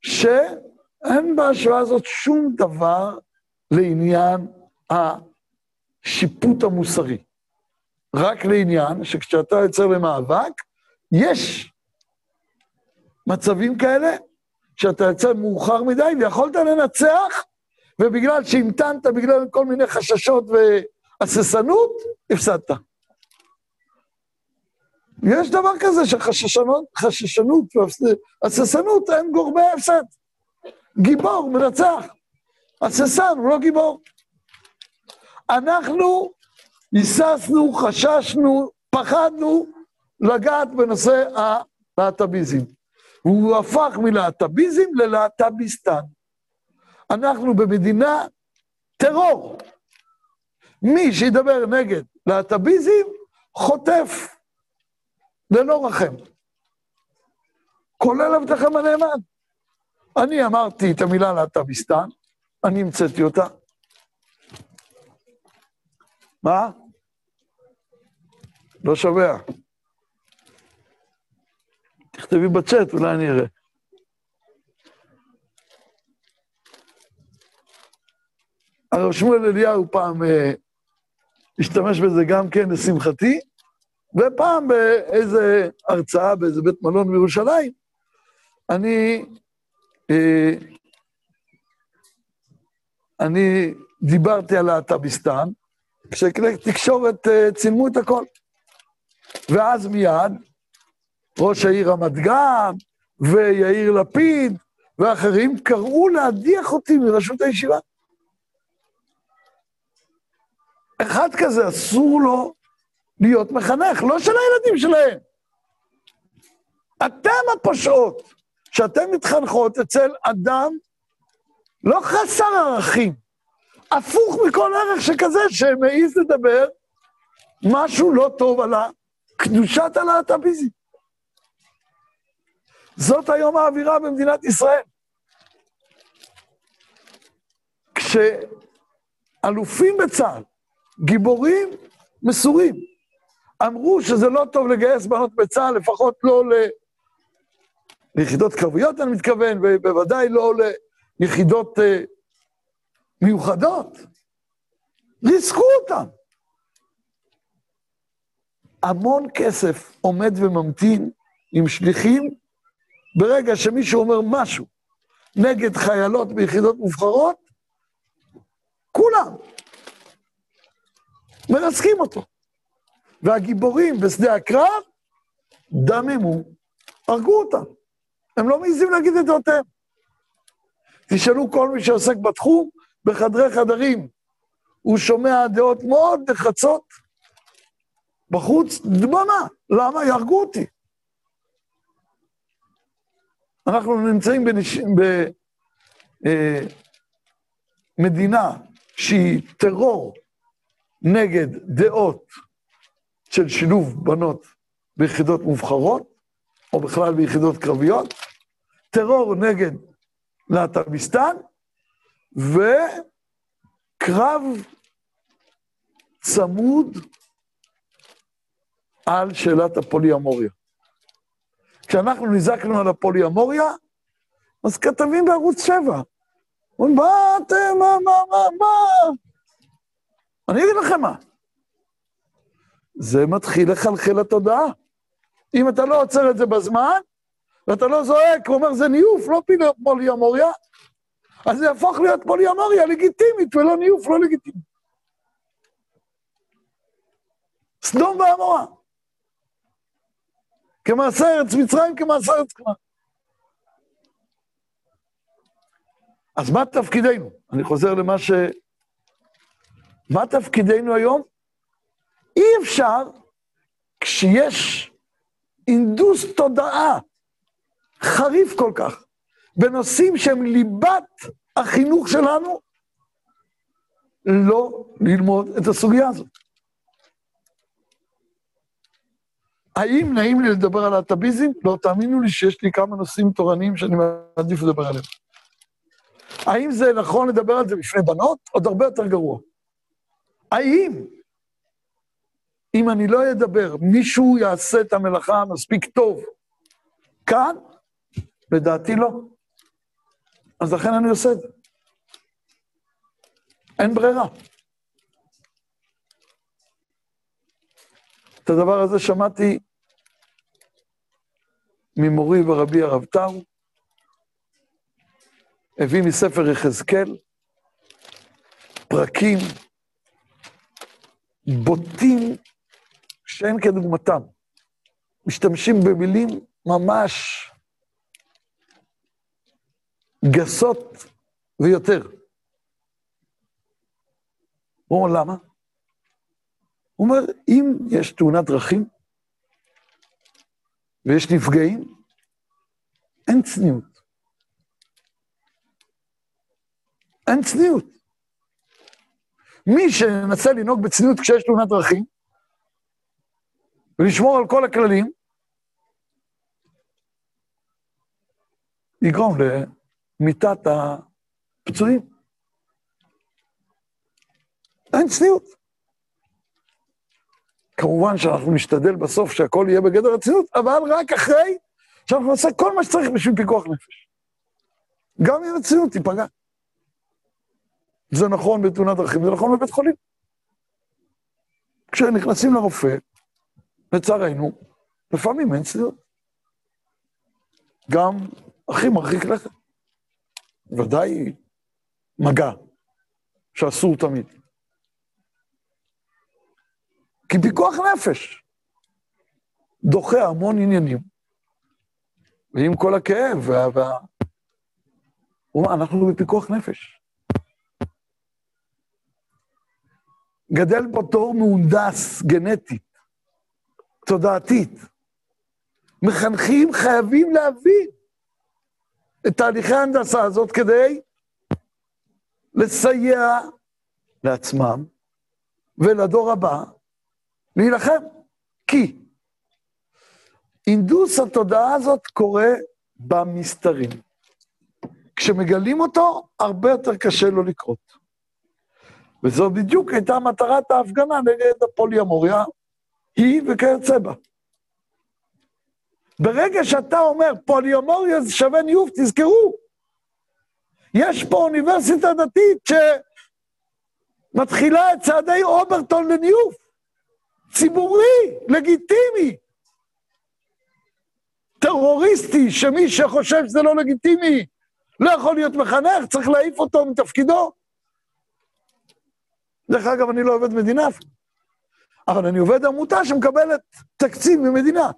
שאין בהשוואה הזאת שום דבר לעניין השיפוט המוסרי. רק לעניין שכשאתה יוצר למאבק, יש מצבים כאלה שאתה יוצא מאוחר מדי ויכולת לנצח, ובגלל שהמתנת, בגלל כל מיני חששות והססנות, הפסדת. יש דבר כזה שחששנות והססנות הם גורמי הפסד. גיבור מנצח. הססן הוא לא גיבור. אנחנו היססנו, חששנו, פחדנו לגעת בנושא הלהט"ביזם. הוא הפך מלהט"ביזם ללהט"ביסטן. אנחנו במדינה טרור. מי שידבר נגד להט"ביזם, חוטף ללא רחם. כולל עבדכם הנאמן. אני אמרתי את המילה להט"ביסטן, אני המצאתי אותה. מה? לא שומע. תכתבי בצ'אט, אולי אני אראה. הרב שמואל אליהו פעם אה, השתמש בזה גם כן, לשמחתי, ופעם באיזה הרצאה באיזה בית מלון בירושלים, אני, אה, אני דיברתי על להט"ביסטן, כשכלי תקשורת אה, צילמו את הכל. ואז מיד, ראש העיר רמת גן, ויאיר לפיד, ואחרים קראו להדיח אותי מראשות הישיבה. אחד כזה, אסור לו להיות מחנך, לא של הילדים שלהם. אתם הפושעות, שאתם מתחנכות אצל אדם לא חסר ערכים, הפוך מכל ערך שכזה, שמעז לדבר משהו לא טוב על קדושת הלהט"ביזם. זאת היום האווירה במדינת ישראל. כשאלופים בצה"ל, גיבורים מסורים, אמרו שזה לא טוב לגייס בנות בצה"ל, לפחות לא ל... ליחידות קרביות, אני מתכוון, ובוודאי לא ליחידות uh, מיוחדות. ריסקו אותם. המון כסף עומד וממתין עם שליחים, ברגע שמישהו אומר משהו נגד חיילות ביחידות מובחרות, כולם מרסקים אותו. והגיבורים בשדה הקרב דממו, הרגו אותם. הם לא מעיזים להגיד את דעותיהם. תשאלו כל מי שעוסק בתחום, בחדרי חדרים, הוא שומע דעות מאוד נחרצות, בחוץ דממה. למה? יהרגו אותי. אנחנו נמצאים בנש... במדינה אה, שהיא טרור נגד דעות של שילוב בנות ביחידות מובחרות, או בכלל ביחידות קרביות, טרור נגד להט"ביסטן, וקרב צמוד על שאלת הפוליאמוריה. כשאנחנו נזעקנו על הפוליאמוריה, אז כתבים בערוץ 7, אומרים, מה אתם, מה, מה, מה, מה? אני אגיד לכם מה. זה מתחיל לחלחל לתודעה. אם אתה לא עוצר את זה בזמן, ואתה לא זועק ואומר, זה ניוף, לא פוליאמוריה, אז זה יהפוך להיות פוליאמוריה לגיטימית ולא ניוף לא לגיטימי. סדום ועמורה. כמעשה ארץ מצרים, כמעשה ארץ כנען. אז מה תפקידנו? אני חוזר למה ש... מה תפקידנו היום? אי אפשר, כשיש אינדוס תודעה חריף כל כך, בנושאים שהם ליבת החינוך שלנו, לא ללמוד את הסוגיה הזאת. האם נעים לי לדבר על האטביזם? לא, תאמינו לי שיש לי כמה נושאים תורניים שאני מעדיף לדבר עליהם. האם זה נכון לדבר על זה בפני בנות? עוד הרבה יותר גרוע. האם, אם אני לא אדבר, מישהו יעשה את המלאכה מספיק טוב כאן? לדעתי לא. אז לכן אני עושה את זה. אין ברירה. את הדבר הזה שמעתי ממורי ורבי הרב טאו, הביא מספר יחזקאל, פרקים בוטים שאין כדוגמתם. משתמשים במילים ממש גסות ויותר. הוא אומר, למה? הוא אומר, אם יש תאונת דרכים ויש נפגעים, אין צניעות. אין צניעות. מי שמנסה לנהוג בצניעות כשיש תאונת דרכים, ולשמור על כל הכללים, יגרום למיתת הפצועים. אין צניעות. כמובן שאנחנו נשתדל בסוף שהכל יהיה בגדר רצינות, אבל רק אחרי שאנחנו נעשה כל מה שצריך בשביל פיקוח נפש. גם אם רצינות תיפגע. זה נכון בתאונת דרכים, זה נכון בבית חולים. כשנכנסים לרופא, לצערנו, לפעמים אין צניעות. גם הכי מרחיק לכת. ודאי מגע, שאסור תמיד. כי פיקוח נפש דוחה המון עניינים, ועם כל הכאב וה... וה... הוא אומר, אנחנו בפיקוח נפש. גדל פה תור מהונדס, גנטית, תודעתית. מחנכים חייבים להבין את תהליכי ההנדסה הזאת כדי לסייע לעצמם ולדור הבא להילחם. כי אינדוס התודעה הזאת קורה במסתרים. כשמגלים אותו, הרבה יותר קשה לו לקרות. וזו בדיוק הייתה מטרת ההפגנה נגד הפוליומוריה, היא וכיוצא בה. ברגע שאתה אומר פוליומוריה זה שווה ניוף, תזכרו, יש פה אוניברסיטה דתית שמתחילה את צעדי אוברטון לניוף, ציבורי, לגיטימי. טרוריסטי, שמי שחושב שזה לא לגיטימי לא יכול להיות מחנך, צריך להעיף אותו מתפקידו. דרך אגב, אני לא עובד מדינה, אבל אני עובד עמותה שמקבלת תקציב ממדינה.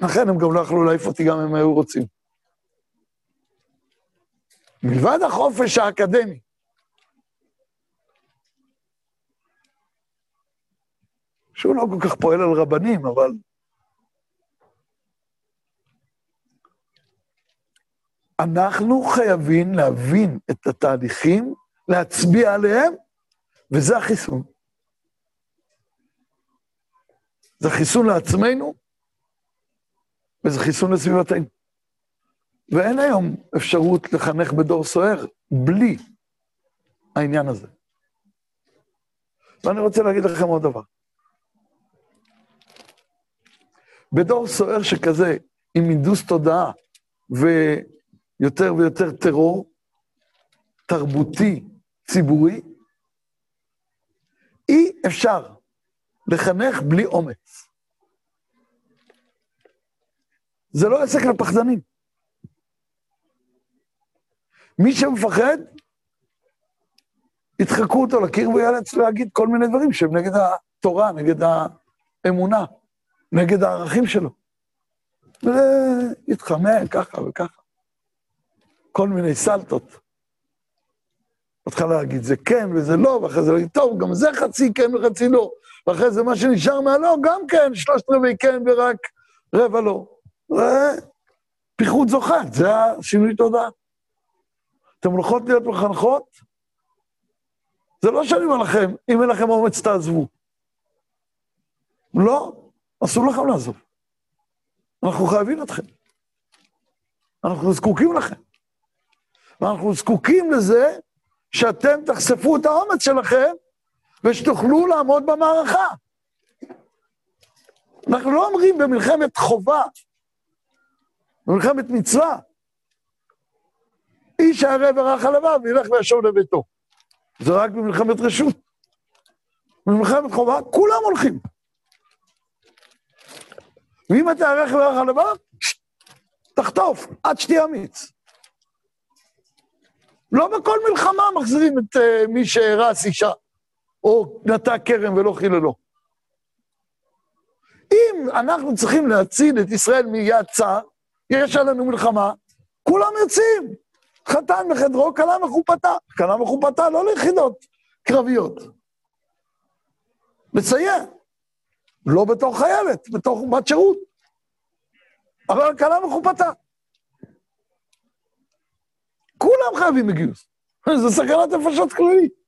לכן הם גם לא יכלו להעיף אותי גם אם היו רוצים. מלבד החופש האקדמי, שהוא לא כל כך פועל על רבנים, אבל... אנחנו חייבים להבין את התהליכים, להצביע עליהם, וזה החיסון. זה חיסון לעצמנו, וזה חיסון לסביבתנו. ואין היום אפשרות לחנך בדור סוער בלי העניין הזה. ואני רוצה להגיד לכם עוד דבר. בדור סוער שכזה, עם הנדוס תודעה ויותר ויותר טרור תרבותי, ציבורי, אי אפשר לחנך בלי אומץ. זה לא עסק לפחדנים. מי שמפחד, ידחקו אותו לקיר ויאלץ להגיד כל מיני דברים שהם נגד התורה, נגד האמונה, נגד הערכים שלו. ויתחמק ככה וככה. כל מיני סלטות. בהתחלה להגיד זה כן וזה לא, ואחרי זה להגיד, טוב, גם זה חצי כן וחצי לא. ואחרי זה מה שנשאר מהלא, גם כן, שלושת רבעי כן ורק רבע לא. פיחות זוחל, זה השינוי תודעה. אתם הולכות להיות מחנכות? זה לא שאני אומר לכם, אם אין לכם אומץ תעזבו. לא, אסור לכם לעזוב. אנחנו חייבים אתכם. אנחנו זקוקים לכם. ואנחנו זקוקים לזה שאתם תחשפו את האומץ שלכם ושתוכלו לעמוד במערכה. אנחנו לא אומרים במלחמת חובה, במלחמת מצווה, איש הערב ורך הלבב וילך וישוב לביתו. זה רק במלחמת רשות. במלחמת חובה כולם הולכים. ואם אתה ערך ורך הלבב, תחטוף עד שתהיה אמיץ. לא בכל מלחמה מחזירים את uh, מי שהרס אישה, או נטע כרם ולא חיללו. אם אנחנו צריכים להציל את ישראל מיד צר, יש עלינו מלחמה, כולם יוצאים. חתן בחדרו, כלה מחופתה. כלה מחופתה, לא ליחידות קרביות. לסייע. לא בתור חיילת, בתור בת שירות. אבל כלה מחופתה. כולם חייבים בגיוס. זה סכנת נפשות כללית.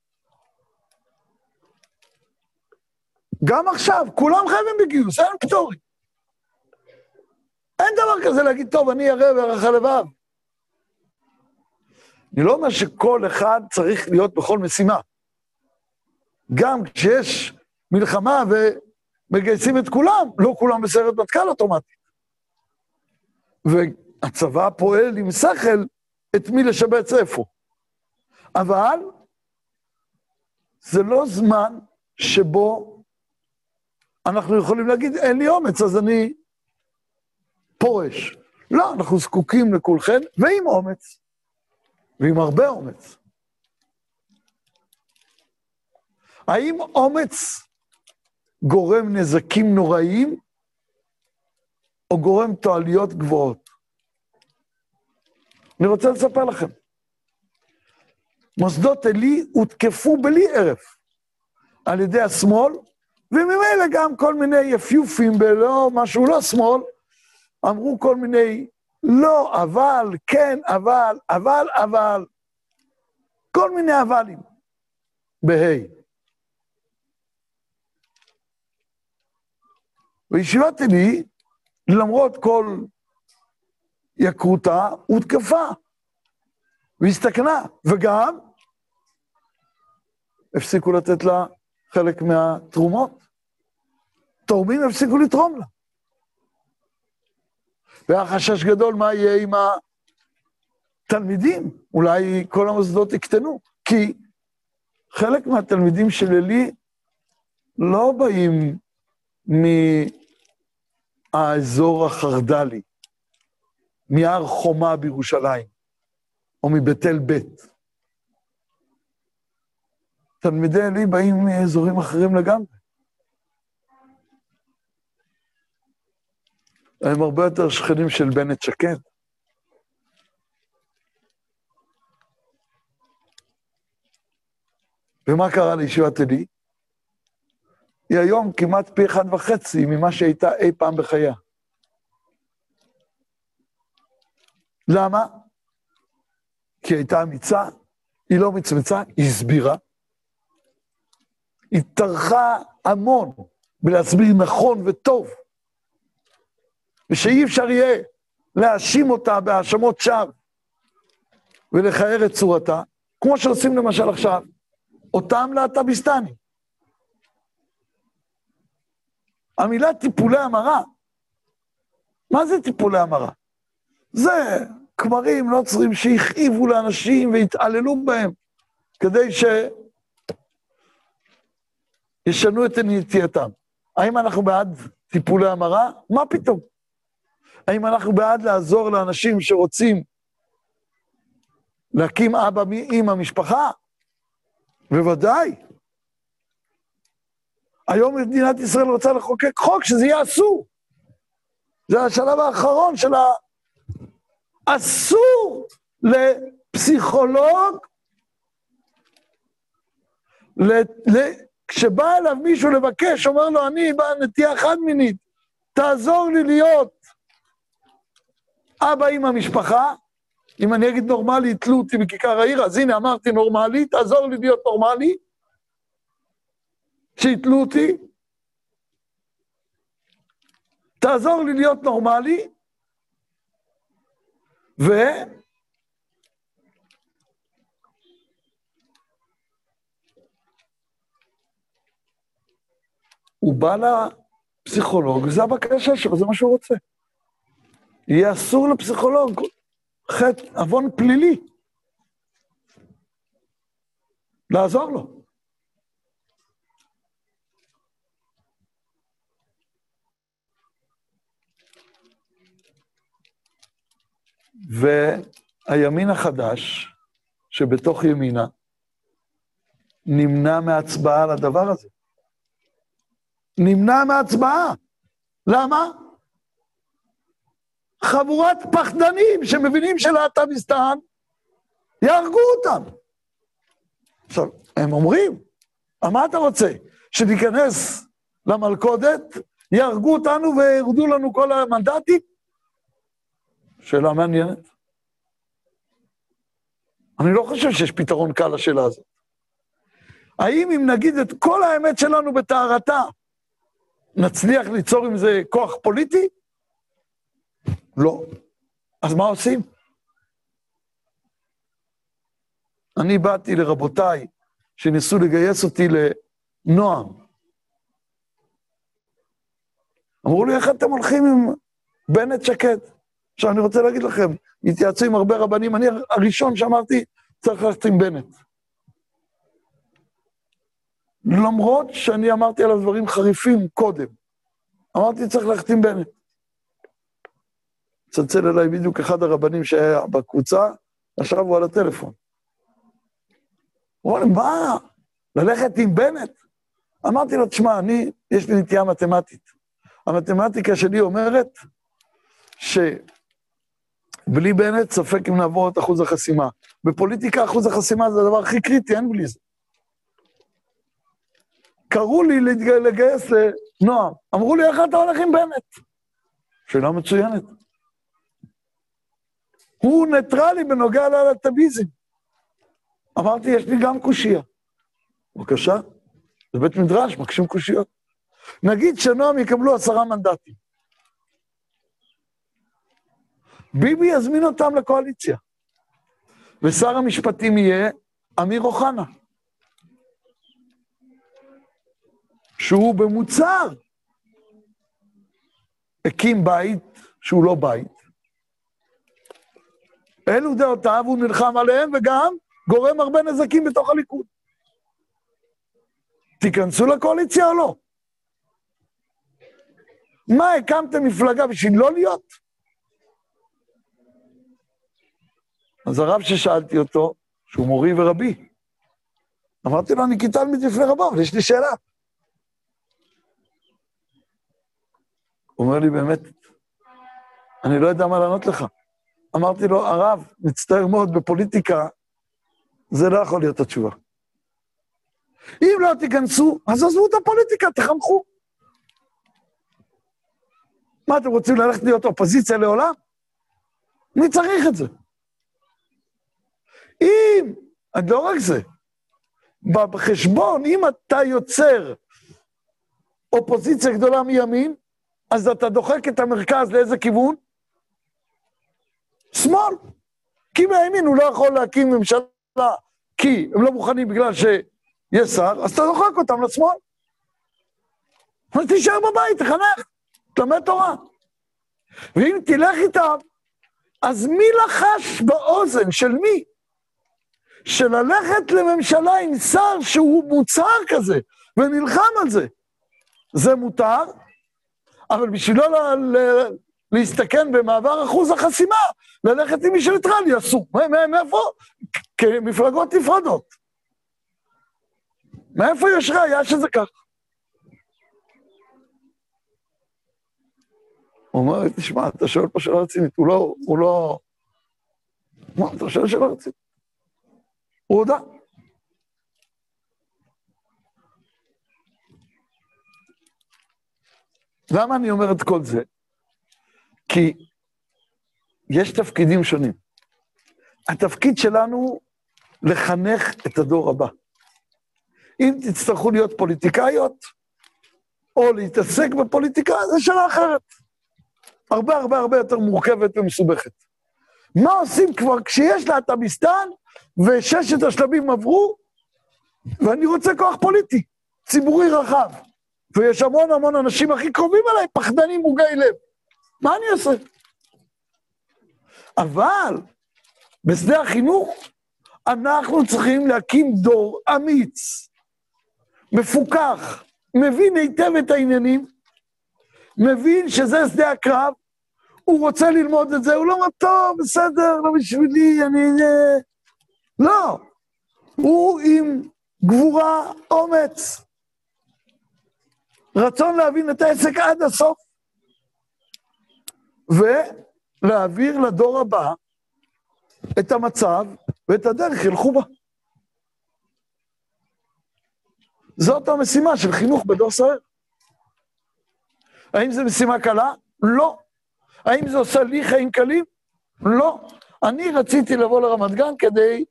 גם עכשיו, כולם חייבים בגיוס, אין פטורים. אין דבר כזה להגיד, טוב, אני ערב ערך הלבב. אני לא אומר שכל אחד צריך להיות בכל משימה. גם כשיש מלחמה ומגייסים את כולם, לא כולם בסרט מטכ"ל אוטומטית. והצבא פועל עם שכל את מי לשבץ איפה. אבל זה לא זמן שבו אנחנו יכולים להגיד, אין לי אומץ, אז אני פורש. לא, אנחנו זקוקים לכולכם, ועם אומץ. ועם הרבה אומץ. האם אומץ גורם נזקים נוראיים, או גורם תועליות גבוהות? אני רוצה לספר לכם. מוסדות עלי הותקפו בלי הרף על ידי השמאל, וממילא גם כל מיני יפיופים בלא, משהו לא שמאל, אמרו כל מיני לא, אבל, כן, אבל, אבל, אבל. כל מיני אבלים. בה'. בישיבת עלי, למרות כל יקרותה, הותקפה, והסתכנה, וגם הפסיקו לתת לה חלק מהתרומות. תורמים הפסיקו לתרום לה. והיה חשש גדול מה יהיה עם התלמידים, אולי כל המוסדות יקטנו, כי חלק מהתלמידים של עלי לא באים מהאזור החרד"לי, מהר חומה בירושלים, או מבית אל בית. תלמידי עלי באים מאזורים אחרים לגמרי. הם הרבה יותר שכנים של בנט שקד. ומה קרה לישיבת עלי? היא היום כמעט פי אחד וחצי ממה שהייתה אי פעם בחייה. למה? כי הייתה אמיצה, היא לא מצמצה, היא הסבירה. היא טרחה המון בלהסביר נכון וטוב, ושאי אפשר יהיה להאשים אותה בהאשמות שווא ולכער את צורתה, כמו שעושים למשל עכשיו, אותם להט"ביסטנים. המילה טיפולי המרה, מה זה טיפולי המרה? זה כמרים נוצרים שהכאיבו לאנשים והתעללו בהם כדי שישנו את נטייתם. האם אנחנו בעד טיפולי המרה? מה פתאום? האם אנחנו בעד לעזור לאנשים שרוצים להקים אבא עם המשפחה? בוודאי. היום מדינת ישראל רוצה לחוקק חוק שזה יהיה אסור. זה השלב האחרון של ה... אסור לפסיכולוג, ל... ל... כשבא אליו מישהו לבקש, אומר לו, אני בא נטייה חד-מינית, תעזור לי להיות אבא עם המשפחה, אם אני אגיד נורמלי, יתלו אותי בכיכר העיר, אז הנה אמרתי נורמלי, תעזור לי להיות נורמלי, שיתלו אותי, תעזור לי להיות נורמלי, ו... הוא בא לפסיכולוג, זו הבקשה שלו, זה מה שהוא רוצה. יהיה אסור לפסיכולוג, חטא, עוון פלילי, לעזור לו. והימין החדש, שבתוך ימינה, נמנע מהצבעה על הדבר הזה. נמנע מהצבעה. למה? חבורת פחדנים שמבינים שלהט"ביסטן יהרגו אותם. עכשיו, הם אומרים, מה אתה רוצה? שניכנס למלכודת, יהרגו אותנו וירדו לנו כל המנדטים? שאלה מעניינת. אני לא חושב שיש פתרון קל לשאלה הזאת. האם אם נגיד את כל האמת שלנו בטהרתה, נצליח ליצור עם זה כוח פוליטי? לא. אז מה עושים? אני באתי לרבותיי שניסו לגייס אותי לנועם. אמרו לי, איך אתם הולכים עם בנט שקד? עכשיו, אני רוצה להגיד לכם, התייעצו עם הרבה רבנים, אני הראשון שאמרתי, צריך ללכת עם בנט. למרות שאני אמרתי עליו דברים חריפים קודם. אמרתי, צריך ללכת עם בנט. צלצל אליי בדיוק אחד הרבנים שהיה בקבוצה, עכשיו הוא על הטלפון. הוא אומר לי, מה? ללכת עם בנט? אמרתי לו, תשמע, אני, יש לי נטייה מתמטית. המתמטיקה שלי אומרת שבלי בנט ספק אם נעבור את אחוז החסימה. בפוליטיקה אחוז החסימה זה הדבר הכי קריטי, אין בלי זה. קראו לי לגייס לנועם, אמרו לי, איך אתה הולך עם בנט? שאלה מצוינת. הוא ניטרלי בנוגע ללטביזם. אמרתי, יש לי גם קושייה. בבקשה, זה בית מדרש, מקשים קושיות. נגיד שנועם יקבלו עשרה מנדטים. ביבי יזמין אותם לקואליציה. ושר המשפטים יהיה אמיר אוחנה. שהוא במוצר הקים בית שהוא לא בית. אלו דעותיו, הוא נלחם עליהם וגם גורם הרבה נזקים בתוך הליכוד. תיכנסו לקואליציה או לא? מה, הקמתם מפלגה בשביל לא להיות? אז הרב ששאלתי אותו, שהוא מורי ורבי, אמרתי לו, אני כיתה תלמיד לפני רבו, אבל יש לי שאלה. הוא אומר לי, באמת, אני לא יודע מה לענות לך. אמרתי לו, הרב, מצטער מאוד, בפוליטיקה זה לא יכול להיות התשובה. אם לא תיכנסו, אז עזבו את הפוליטיקה, תחנכו. מה, אתם רוצים ללכת להיות אופוזיציה לעולם? מי צריך את זה? אם, לא רק זה, בחשבון, אם אתה יוצר אופוזיציה גדולה מימין, אז אתה דוחק את המרכז לאיזה כיוון? שמאל. כי מהימין הוא לא יכול להקים ממשלה, כי הם לא מוכנים בגלל שיש שר, אז אתה דוחק אותם לשמאל. אז תישאר בבית, תחנך, תלמד תורה. ואם תלך איתם, אז מי לחש באוזן של מי? שללכת לממשלה עם שר שהוא מוצהר כזה, ונלחם על זה, זה מותר, אבל בשביל לא להסתכן במעבר אחוז החסימה, ללכת עם מישהו ניטרלי אסור. מאיפה? כמפלגות נפרדות. מאיפה יש ראייה שזה כך? הוא אומר לי, תשמע, אתה שואל פה שאלה רצינית, הוא לא, הוא לא... מה, אתה שואל שאלה רצינית. הוא הודה. למה אני אומר את כל זה? כי יש תפקידים שונים. התפקיד שלנו לחנך את הדור הבא. אם תצטרכו להיות פוליטיקאיות, או להתעסק בפוליטיקה, זו שאלה אחרת. הרבה הרבה הרבה יותר מורכבת ומסובכת. מה עושים כבר כשיש לה את המסתן וששת השלבים עברו, ואני רוצה כוח פוליטי, ציבורי רחב, ויש המון המון אנשים הכי קרובים אליי, פחדנים מוגי לב. מה אני אעשה? אבל בשדה החינוך אנחנו צריכים להקים דור אמיץ, מפוכח, מבין היטב את העניינים, מבין שזה שדה הקרב, הוא רוצה ללמוד את זה, הוא לא אומר, טוב, בסדר, לא בשבילי, אני... לא. הוא עם גבורה, אומץ, רצון להבין את העסק עד הסוף. ולהעביר לדור הבא את המצב ואת הדרך, ילכו בה. זאת המשימה של חינוך בדור סוער. האם זו משימה קלה? לא. האם זה עושה לי חיים קלים? לא. אני רציתי לבוא לרמת גן כדי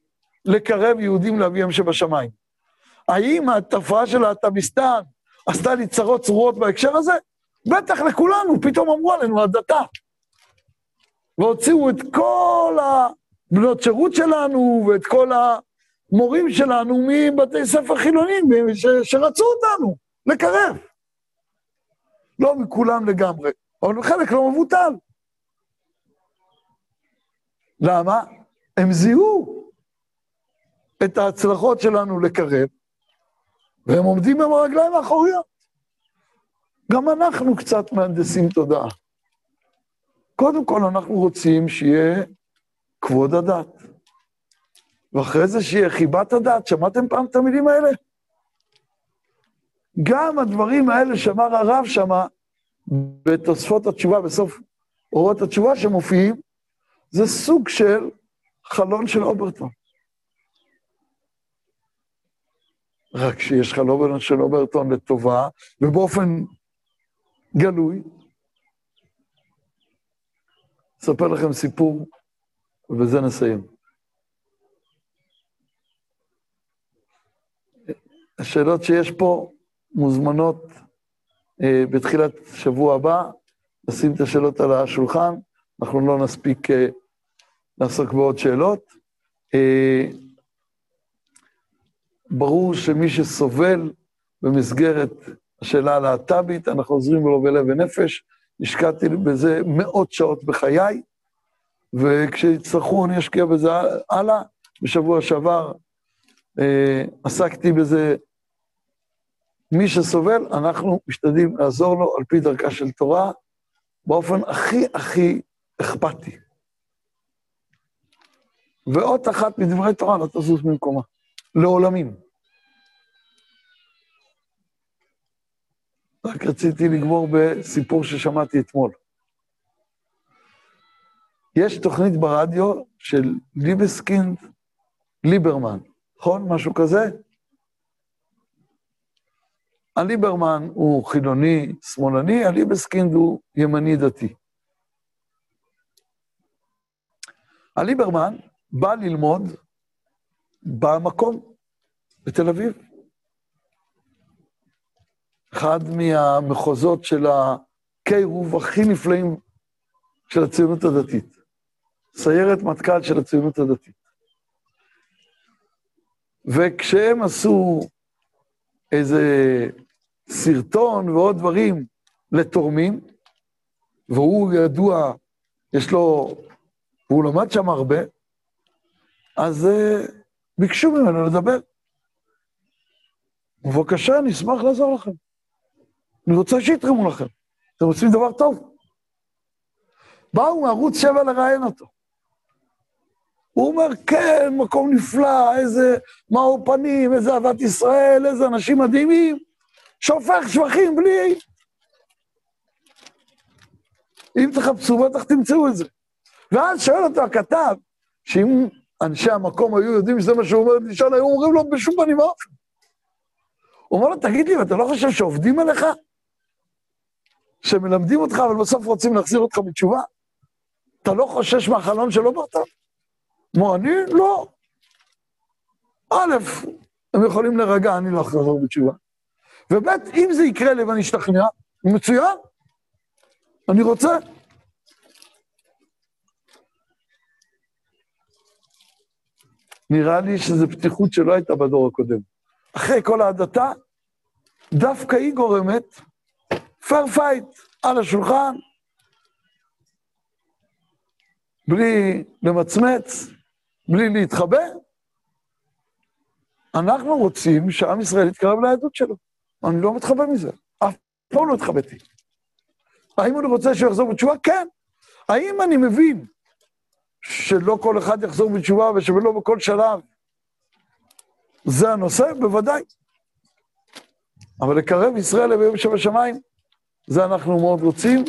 לקרב יהודים לאביהם שבשמיים. האם התופעה של האטמיסטן עשתה לי צרות צרורות בהקשר הזה? בטח לכולנו, פתאום אמרו עלינו הדתה. והוציאו את כל הבנות שירות שלנו ואת כל המורים שלנו מבתי ספר חילוניים ש, שרצו אותנו לקרב. לא מכולם לגמרי, אבל חלק לא מבוטל. למה? הם זיהו את ההצלחות שלנו לקרב, והם עומדים עם הרגליים האחוריות. גם אנחנו קצת מהנדסים תודעה. קודם כל אנחנו רוצים שיהיה כבוד הדת, ואחרי זה שיהיה חיבת הדת. שמעתם פעם את המילים האלה? גם הדברים האלה שאמר הרב שמה, בתוספות התשובה, בסוף אורות התשובה שמופיעים, זה סוג של חלון של אוברטון. רק שיש חלון של אוברטון לטובה, ובאופן גלוי, אספר לכם סיפור, ובזה נסיים. השאלות שיש פה מוזמנות אה, בתחילת שבוע הבא, לשים את השאלות על השולחן, אנחנו לא נספיק אה, לעסוק בעוד שאלות. אה, ברור שמי שסובל במסגרת השאלה הלהט"בית, אנחנו עוזרים לו בלב ונפש. השקעתי בזה מאות שעות בחיי, וכשיצטרכו אני אשקיע בזה הלאה. בשבוע שעבר אה, עסקתי בזה. מי שסובל, אנחנו משתדלים לעזור לו על פי דרכה של תורה, באופן הכי הכי אכפתי. ואות אחת מדברי תורה לא תזוז ממקומה, לעולמים. רק רציתי לגמור בסיפור ששמעתי אתמול. יש תוכנית ברדיו של ליבסקינד ליברמן, נכון? משהו כזה? הליברמן הוא חילוני, שמאלני, הליבסקינד הוא ימני דתי. הליברמן בא ללמוד במקום, בתל אביב. אחד מהמחוזות של הקירוב הכי נפלאים של הציונות הדתית. סיירת מטכ"ל של הציונות הדתית. וכשהם עשו איזה סרטון ועוד דברים לתורמים, והוא ידוע, יש לו, והוא למד שם הרבה, אז uh, ביקשו ממנו לדבר. בבקשה, נשמח לעזור לכם. אני רוצה שיתרמו לכם. אתם עושים דבר טוב. באו מערוץ 7 לראיין אותו. הוא אומר, כן, מקום נפלא, איזה מאור פנים, איזה אהבת ישראל, איזה אנשים מדהימים, שופך שבחים בלי... אם תחפשו, בטח תמצאו את זה. ואז שואל אותו הכתב, שאם אנשי המקום היו יודעים שזה מה שהוא אומר, לשאול, היו אומרים לו בשום פנים ואופן. הוא אומר לו, תגיד לי, אתה לא חושב שעובדים עליך? שמלמדים אותך, אבל בסוף רוצים להחזיר אותך בתשובה? אתה לא חושש מהחלום שלא באת? כמו אני? לא. א', הם יכולים להירגע, אני לא אחזור בתשובה. וב', אם זה יקרה לי ואני אשתכנע, מצוין, אני רוצה. נראה לי שזו פתיחות שלא הייתה בדור הקודם. אחרי כל ההדתה, דווקא היא גורמת fair fight על השולחן, בלי למצמץ, בלי להתחבא. אנחנו רוצים שעם ישראל יתקרב ליהדות שלו. אני לא מתחבא מזה, אף פעם לא התחבאתי. האם אני רוצה שהוא יחזור בתשובה? כן. האם אני מבין שלא כל אחד יחזור בתשובה ושלא בכל שלב זה הנושא? בוודאי. אבל לקרב ישראל לביום שבשמיים, זה אנחנו מאוד רוצים,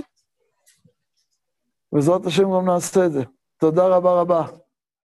בעזרת השם גם נעשה את זה. תודה רבה רבה.